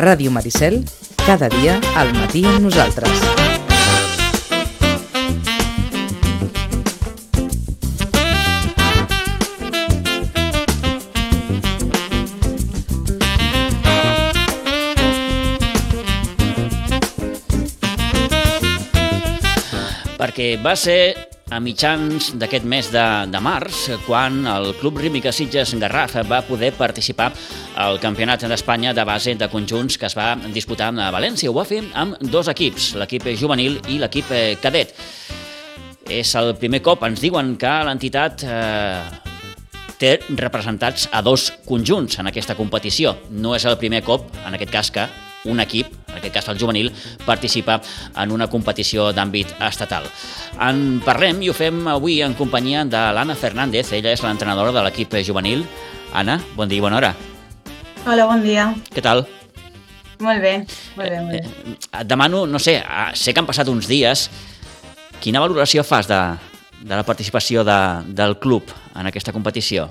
Ràdio Maricel, cada dia al matí amb nosaltres. perquè va ser a mitjans d'aquest mes de, de març quan el Club Rímica Sitges Garraf va poder participar al Campionat d'Espanya de base de conjunts que es va disputar a València. Ho va fer amb dos equips, l'equip juvenil i l'equip cadet. És el primer cop, ens diuen que l'entitat eh, té representats a dos conjunts en aquesta competició. No és el primer cop, en aquest cas, que un equip, en aquest cas el juvenil, participa en una competició d'àmbit estatal. En parlem i ho fem avui en companyia de l'Anna Fernández, ella és l'entrenadora de l'equip juvenil. Anna, bon dia i bona hora. Hola, bon dia. Què tal? Molt bé, molt bé, molt bé. Eh, et demano, no sé, ah, sé que han passat uns dies, quina valoració fas de, de la participació de, del club en aquesta competició?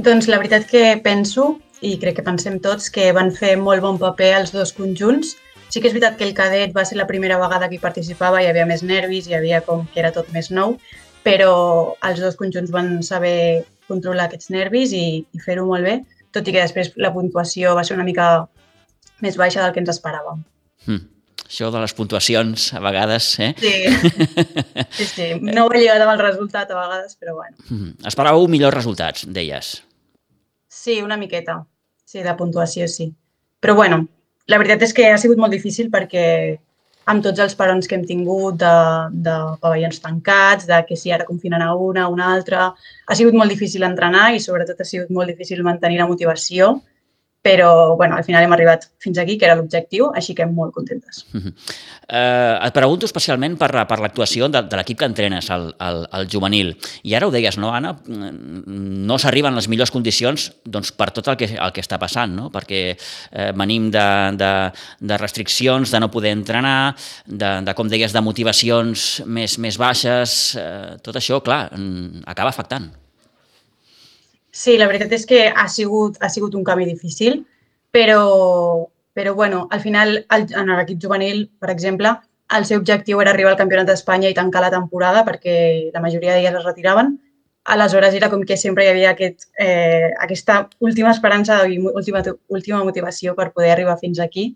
Doncs la veritat que penso i crec que pensem tots que van fer molt bon paper els dos conjunts. Sí que és veritat que el cadet va ser la primera vegada que hi participava, hi havia més nervis, hi havia com que era tot més nou, però els dos conjunts van saber controlar aquests nervis i, i fer-ho molt bé, tot i que després la puntuació va ser una mica més baixa del que ens esperàvem. Mm. Això de les puntuacions, a vegades, eh? Sí, sí, sí. No ho he lligat amb el resultat a vegades, però bueno. Mm. Esperàveu millors resultats, deies. Sí, una miqueta. Sí, de puntuació sí. Però bueno, la veritat és que ha sigut molt difícil perquè amb tots els parons que hem tingut de, de pavellons tancats, de que si ara confinen a una, a una altra, ha sigut molt difícil entrenar i sobretot ha sigut molt difícil mantenir la motivació però bueno, al final hem arribat fins aquí, que era l'objectiu, així que molt contentes. Uh -huh. uh, et pregunto especialment per, per l'actuació de, de l'equip que entrenes, el, el, el juvenil. I ara ho deies, no, Anna? No s'arriben les millors condicions doncs, per tot el que, el que està passant, no? perquè eh, venim de, de, de restriccions, de no poder entrenar, de, de com deies, de motivacions més, més baixes, eh, tot això, clar, acaba afectant. Sí, la veritat és que ha sigut, ha sigut un canvi difícil, però, però bueno, al final el, en l'equip juvenil, per exemple, el seu objectiu era arribar al Campionat d'Espanya i tancar la temporada perquè la majoria d'elles es retiraven. Aleshores era com que sempre hi havia aquest, eh, aquesta última esperança i última, última motivació per poder arribar fins aquí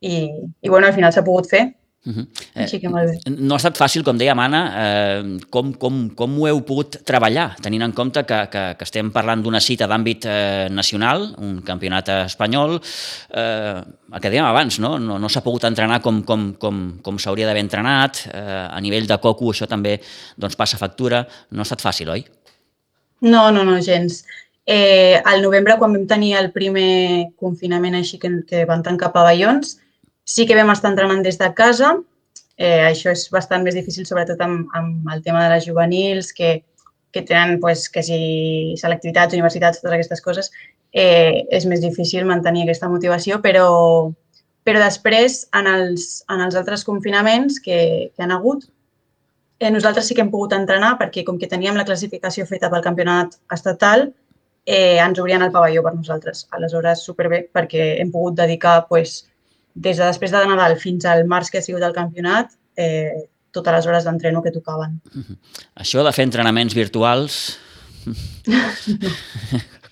i, i bueno, al final s'ha pogut fer Uh -huh. Així que molt bé. No ha estat fàcil, com deia Mana, eh, com, com, com ho heu pogut treballar, tenint en compte que, que, que estem parlant d'una cita d'àmbit eh, nacional, un campionat espanyol, eh, el que dèiem abans, no, no, no s'ha pogut entrenar com, com, com, com s'hauria d'haver entrenat, eh, a nivell de coco això també doncs, passa factura, no ha estat fàcil, oi? No, no, no, gens. Eh, al novembre, quan vam tenir el primer confinament així que, que van tancar pavellons, Sí que vam estar entrenant des de casa, eh, això és bastant més difícil, sobretot amb, amb el tema de les juvenils, que, que tenen, pues, que si selectivitats, universitats, totes aquestes coses, eh, és més difícil mantenir aquesta motivació, però, però després, en els, en els altres confinaments que, que han hagut, eh, nosaltres sí que hem pogut entrenar perquè com que teníem la classificació feta pel campionat estatal, eh, ens obrien el pavelló per nosaltres. Aleshores, superbé, perquè hem pogut dedicar pues, des de després de Nadal fins al març que ha sigut el campionat, eh, totes les hores d'entreno que tocaven. Això de fer entrenaments virtuals...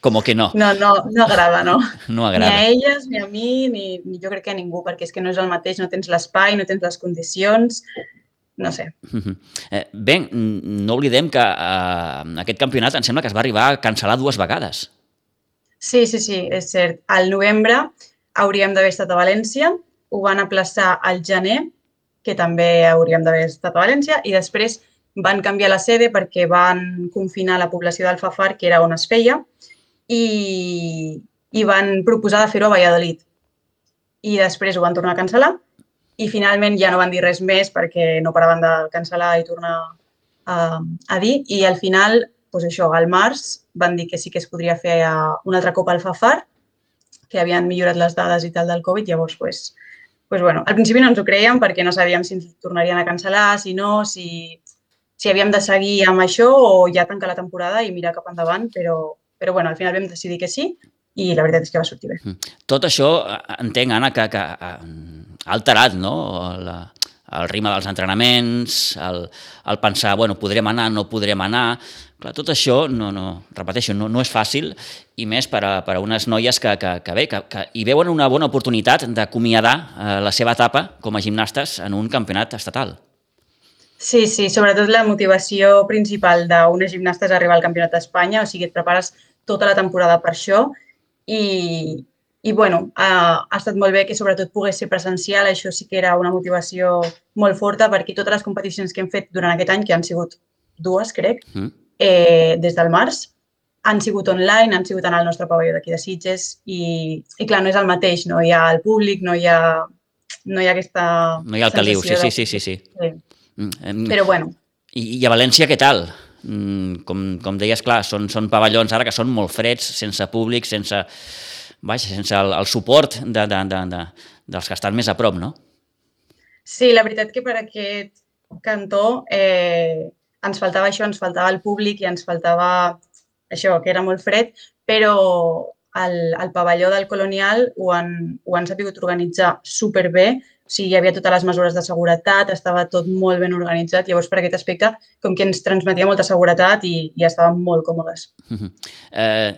Com que no. No, no, no agrada, no. No agrada. Ni a elles, ni a mi, ni, ni jo crec que a ningú, perquè és que no és el mateix, no tens l'espai, no tens les condicions, no sé. Eh, bé, no oblidem que eh, aquest campionat em sembla que es va arribar a cancel·lar dues vegades. Sí, sí, sí, és cert. Al novembre hauríem d'haver estat a València, ho van aplaçar al gener, que també hauríem d'haver estat a València, i després van canviar la sede perquè van confinar la població d'Alfafar, que era on es feia, i, i van proposar de fer-ho a Valladolid. I després ho van tornar a cancel·lar i finalment ja no van dir res més perquè no paraven de cancel·lar i tornar a, a dir. I al final, doncs això, al març, van dir que sí que es podria fer un altre cop al Fafar que havien millorat les dades i tal del Covid, llavors, pues, pues bueno, al principi no ens ho creiem perquè no sabíem si ens tornarien a cancel·lar, si no, si, si havíem de seguir amb això o ja tancar la temporada i mirar cap endavant, però, però bueno, al final vam decidir que sí i la veritat és que va sortir bé. Mm. Tot això, eh, entenc, Anna, que, que ha alterat no? la, el ritme dels entrenaments, el, el pensar, bueno, podrem anar, no podrem anar... Clar, tot això, no, no, repeteixo, no, no és fàcil, i més per a, per a unes noies que, que, que bé, que, que hi veuen una bona oportunitat d'acomiadar eh, la seva etapa com a gimnastes en un campionat estatal. Sí, sí, sobretot la motivació principal d'unes gimnastes és arribar al Campionat d'Espanya, o sigui, et prepares tota la temporada per això i, i bueno, ha, ha estat molt bé que sobretot pogués ser presencial, això sí que era una motivació molt forta perquè totes les competicions que hem fet durant aquest any, que han sigut dues, crec, mm. eh, des del març, han sigut online, han sigut en el nostre pavelló d'aquí de Sitges i, i clar, no és el mateix, no hi ha el públic, no hi ha, no hi ha aquesta No hi ha el caliu, sí, sí, sí, sí, sí. sí. Mm, Però bueno. I, I a València què tal? Mm, com, com deies, clar, són, són pavellons ara que són molt freds, sense públic, sense vaja, sense el, el suport de, de, de, de, dels que estan més a prop, no? Sí, la veritat que per aquest cantó eh, ens faltava això, ens faltava el públic i ens faltava això, que era molt fred, però el, el pavelló del Colonial ho han, ho han sabut organitzar superbé, o sigui, hi havia totes les mesures de seguretat, estava tot molt ben organitzat, llavors per aquest aspecte com que ens transmetia molta seguretat i, i estàvem molt còmodes. Uh -huh. eh,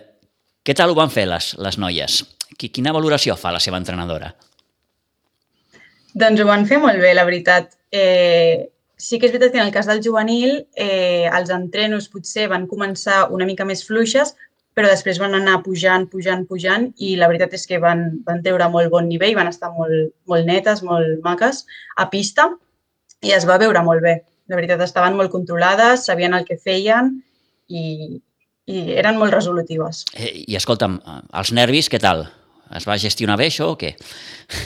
què tal ho van fer les, les noies? Quina valoració fa la seva entrenadora? Doncs ho van fer molt bé, la veritat. Eh, sí que és veritat que en el cas del juvenil eh, els entrenos potser van començar una mica més fluixes, però després van anar pujant, pujant, pujant i la veritat és que van, van treure molt bon nivell, van estar molt, molt netes, molt maques a pista i es va veure molt bé. La veritat, estaven molt controlades, sabien el que feien i, i eren molt resolutives. Eh, I escolta'm, els nervis, què tal? Es va gestionar bé això o què?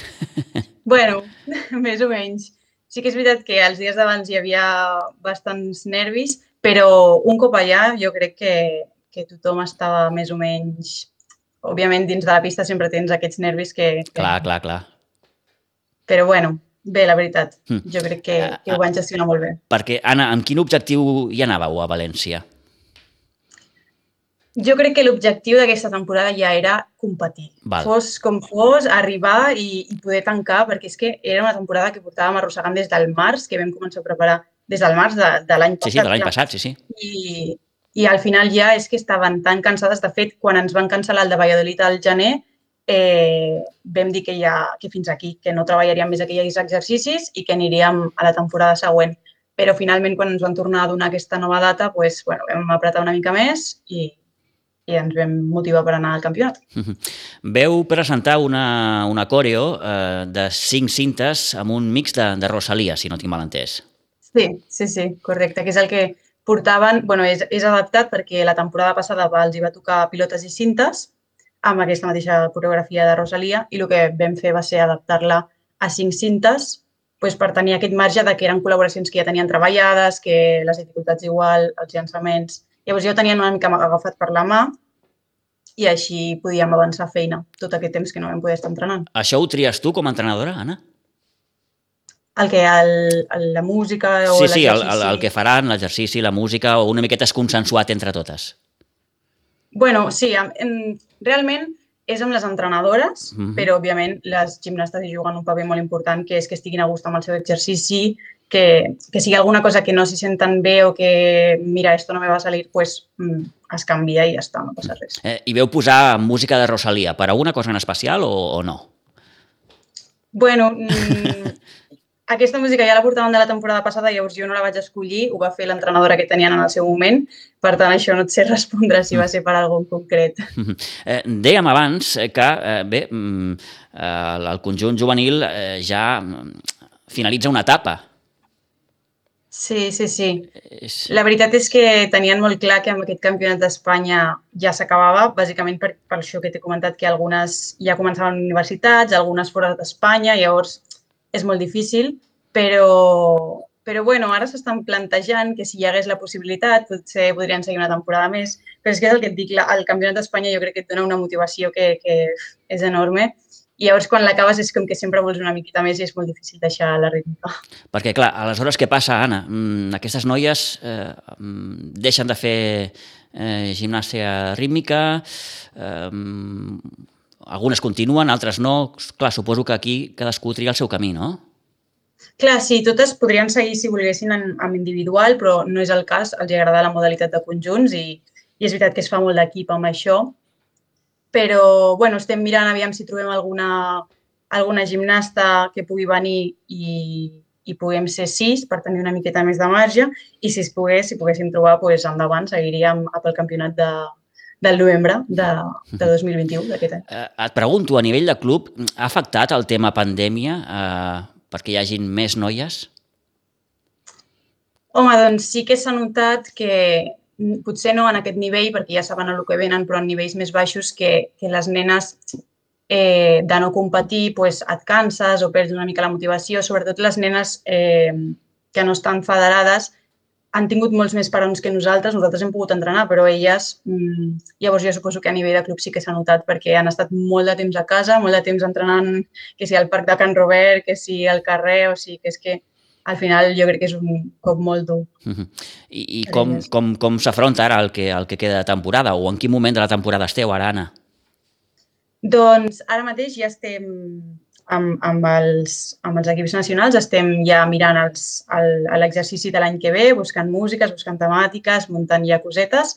bueno, més o menys. Sí que és veritat que els dies d'abans hi havia bastants nervis, però un cop allà jo crec que, que tothom estava més o menys... Òbviament, dins de la pista sempre tens aquests nervis que... que... Clar, clar, clar. Però bueno, bé, la veritat, hm. jo crec que, que ho van gestionar molt bé. Perquè, Anna, amb quin objectiu hi anàveu a València? Jo crec que l'objectiu d'aquesta temporada ja era competir. Val. Fos com fos, arribar i, i poder tancar, perquè és que era una temporada que portàvem arrossegant des del març, que vam començar a preparar des del març de, de l'any passat. Sí, sí, de l'any passat, sí, sí. I, I al final ja és que estaven tan cansades. De fet, quan ens van cancel·lar el de Valladolid al gener, eh, vam dir que, ja, que fins aquí, que no treballaríem més aquells exercicis i que aniríem a la temporada següent. Però finalment, quan ens van tornar a donar aquesta nova data, pues, bueno, vam apretar una mica més i, i ens vam motivar per anar al campionat. Veu presentar una, una coreo eh, de cinc cintes amb un mix de, de Rosalia, si no tinc mal entès. Sí, sí, sí, correcte, que és el que portaven, bueno, és, és adaptat perquè la temporada passada els hi va tocar pilotes i cintes amb aquesta mateixa coreografia de Rosalia i el que vam fer va ser adaptar-la a cinc cintes pues, per tenir aquest marge de que eren col·laboracions que ja tenien treballades, que les dificultats igual, els llançaments Llavors jo tenia una mica agafat per la mà i així podíem avançar feina tot aquest temps que no vam poder estar entrenant. Això ho tries tu com a entrenadora, Anna? El que, el, el, la música o Sí, sí, el, el, el que faran, l'exercici, la música, o una miqueta és consensuat entre totes. Bueno, sí, en, en, realment és amb les entrenadores, mm -hmm. però òbviament les gimnastes hi juguen un paper molt important, que és que estiguin a gust amb el seu exercici, que, que sigui alguna cosa que no s'hi senten bé o que, mira, esto no me va a salir, pues mm, es canvia i ja està, no passa res. Eh, I veu posar música de Rosalia per alguna cosa en especial o, o no? Bueno, mmm, aquesta música ja la portaven de la temporada passada, llavors jo no la vaig escollir, ho va fer l'entrenadora que tenien en el seu moment, per tant això no et sé respondre si va ser per algun concret. Eh, dèiem abans que, eh, bé, mm, eh, el conjunt juvenil eh, ja mm, finalitza una etapa Sí, sí, sí. La veritat és que tenien molt clar que amb aquest campionat d'Espanya ja s'acabava, bàsicament per, per això que t'he comentat, que algunes ja començaven universitats, algunes fora d'Espanya, llavors és molt difícil, però, però bueno, ara s'estan plantejant que si hi hagués la possibilitat potser podrien seguir una temporada més, però és que és el que et dic, el campionat d'Espanya jo crec que et dona una motivació que, que és enorme i llavors quan l'acabes és com que sempre vols una miqueta més i és molt difícil deixar la rítmica. Perquè, clar, aleshores què passa, Anna? Mm, aquestes noies eh, mm, deixen de fer eh, gimnàstica rítmica, eh, algunes continuen, altres no. Clar, suposo que aquí cadascú tria el seu camí, no? Clar, sí, totes podrien seguir si volguessin en, en individual, però no és el cas. Els agrada la modalitat de conjunts i, i és veritat que es fa molt d'equip amb això. Però, bueno, estem mirant aviam si trobem alguna, alguna gimnasta que pugui venir i, i puguem ser sis per tenir una miqueta més de marge i si es pogués, si poguéssim trobar, doncs endavant seguiríem pel campionat de, del novembre de, de 2021 d'aquest any. Eh, et pregunto, a nivell de club, ha afectat el tema pandèmia eh, perquè hi hagin més noies? Home, doncs sí que s'ha notat que potser no en aquest nivell, perquè ja saben el que venen, però en nivells més baixos que, que les nenes eh, de no competir pues, et canses o perds una mica la motivació, sobretot les nenes eh, que no estan federades han tingut molts més parons que nosaltres, nosaltres hem pogut entrenar, però elles, mmm, llavors jo suposo que a nivell de club sí que s'ha notat perquè han estat molt de temps a casa, molt de temps entrenant, que si al parc de Can Robert, que si al carrer, o sigui que és que al final jo crec que és un cop molt dur. Uh -huh. I, i com, com, com s'afronta ara el que, el que queda de temporada o en quin moment de la temporada esteu ara, Anna? Doncs ara mateix ja estem amb, amb, els, amb els equips nacionals estem ja mirant l'exercici de l'any que ve, buscant músiques, buscant temàtiques, muntant ja cosetes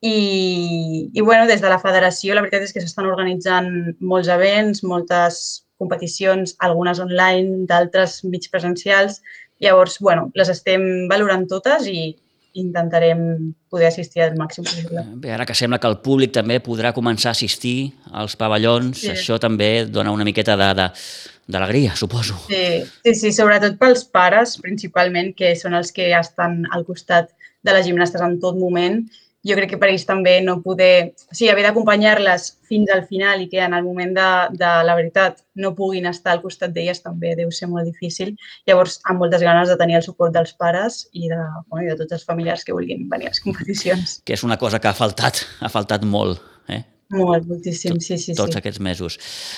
i, i bueno, des de la federació la veritat és que s'estan organitzant molts events, moltes competicions, algunes online, d'altres mig presencials. Llavors, bueno, les estem valorant totes i, intentarem poder assistir al màxim possible. Bé, ara que sembla que el públic també podrà començar a assistir als pavellons, sí. això també dona una miqueta d'alegria, suposo. Sí, sí, sí, sobretot pels pares, principalment, que són els que estan al costat de les gimnastes en tot moment jo crec que per ells també no poder... O sigui, haver d'acompanyar-les fins al final i que en el moment de, de la veritat no puguin estar al costat d'elles també deu ser molt difícil. Llavors, amb moltes ganes de tenir el suport dels pares i de, bueno, i de tots els familiars que vulguin venir a les competicions. Que és una cosa que ha faltat, ha faltat molt. Eh? Molt, moltíssim, sí, sí. Tots sí. aquests mesos.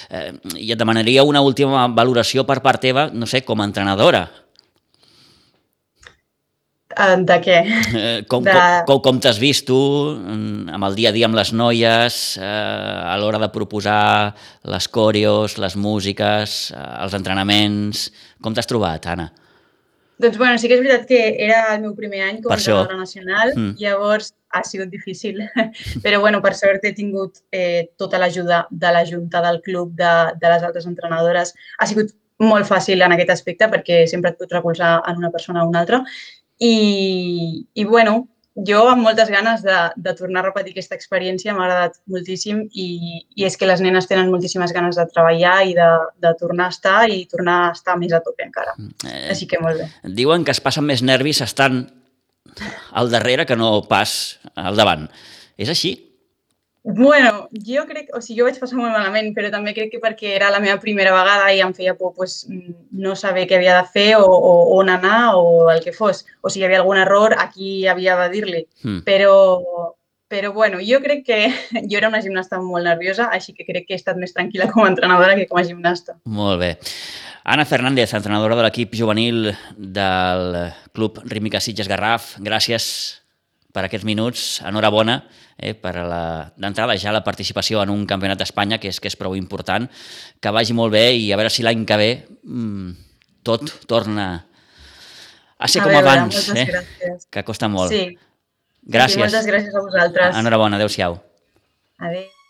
Eh, I et demanaria una última valoració per part teva, no sé, com a entrenadora. De què? Eh, com, de... com, com, t'has vist tu amb el dia a dia amb les noies, eh, a l'hora de proposar les coreos, les músiques, eh, els entrenaments... Com t'has trobat, Anna? Doncs bueno, sí que és veritat que era el meu primer any com a entrenadora nacional, mm. llavors ha sigut difícil, però bueno, per sort he tingut eh, tota l'ajuda de la junta del club, de, de les altres entrenadores. Ha sigut molt fàcil en aquest aspecte perquè sempre et pots recolzar en una persona o una altra i, i bueno, jo amb moltes ganes de, de tornar a repetir aquesta experiència, m'ha agradat moltíssim i, i és que les nenes tenen moltíssimes ganes de treballar i de, de tornar a estar i tornar a estar més a tope encara. Eh, Així que molt bé. Diuen que es passen més nervis estant al darrere que no pas al davant. És així? Bueno, jo crec, o sigui, jo vaig passar molt malament, però també crec que perquè era la meva primera vegada i em feia por pues, no saber què havia de fer o, o on anar o el que fos. O si hi havia algun error, aquí havia de dir-li. Mm. Però, però bueno, jo crec que jo era una gimnasta molt nerviosa, així que crec que he estat més tranquil·la com a entrenadora que com a gimnasta. Molt bé. Anna Fernández, entrenadora de l'equip juvenil del Club Rítmica Sitges Garraf, gràcies per aquests minuts. Enhorabona eh, per d'entrada ja la participació en un campionat d'Espanya, que és, que és prou important, que vagi molt bé i a veure si l'any que ve mmm, tot torna a ser a com veure, abans, eh? Gràcies. que costa molt. Sí. Gràcies. Sí, moltes gràcies a vosaltres. Enhorabona, adeu-siau. Adéu.